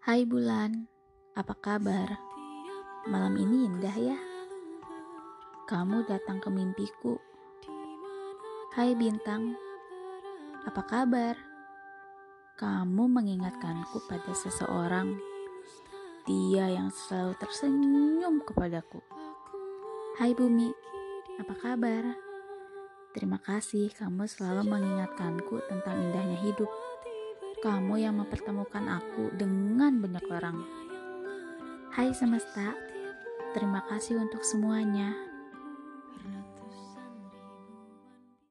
Hai bulan, apa kabar? Malam ini indah ya. Kamu datang ke mimpiku. Hai bintang, apa kabar? Kamu mengingatkanku pada seseorang. Dia yang selalu tersenyum kepadaku. Hai bumi, apa kabar? Terima kasih kamu selalu mengingatkanku tentang indahnya hidup. Kamu yang mempertemukan aku dengan banyak orang. Hai semesta, terima kasih untuk semuanya.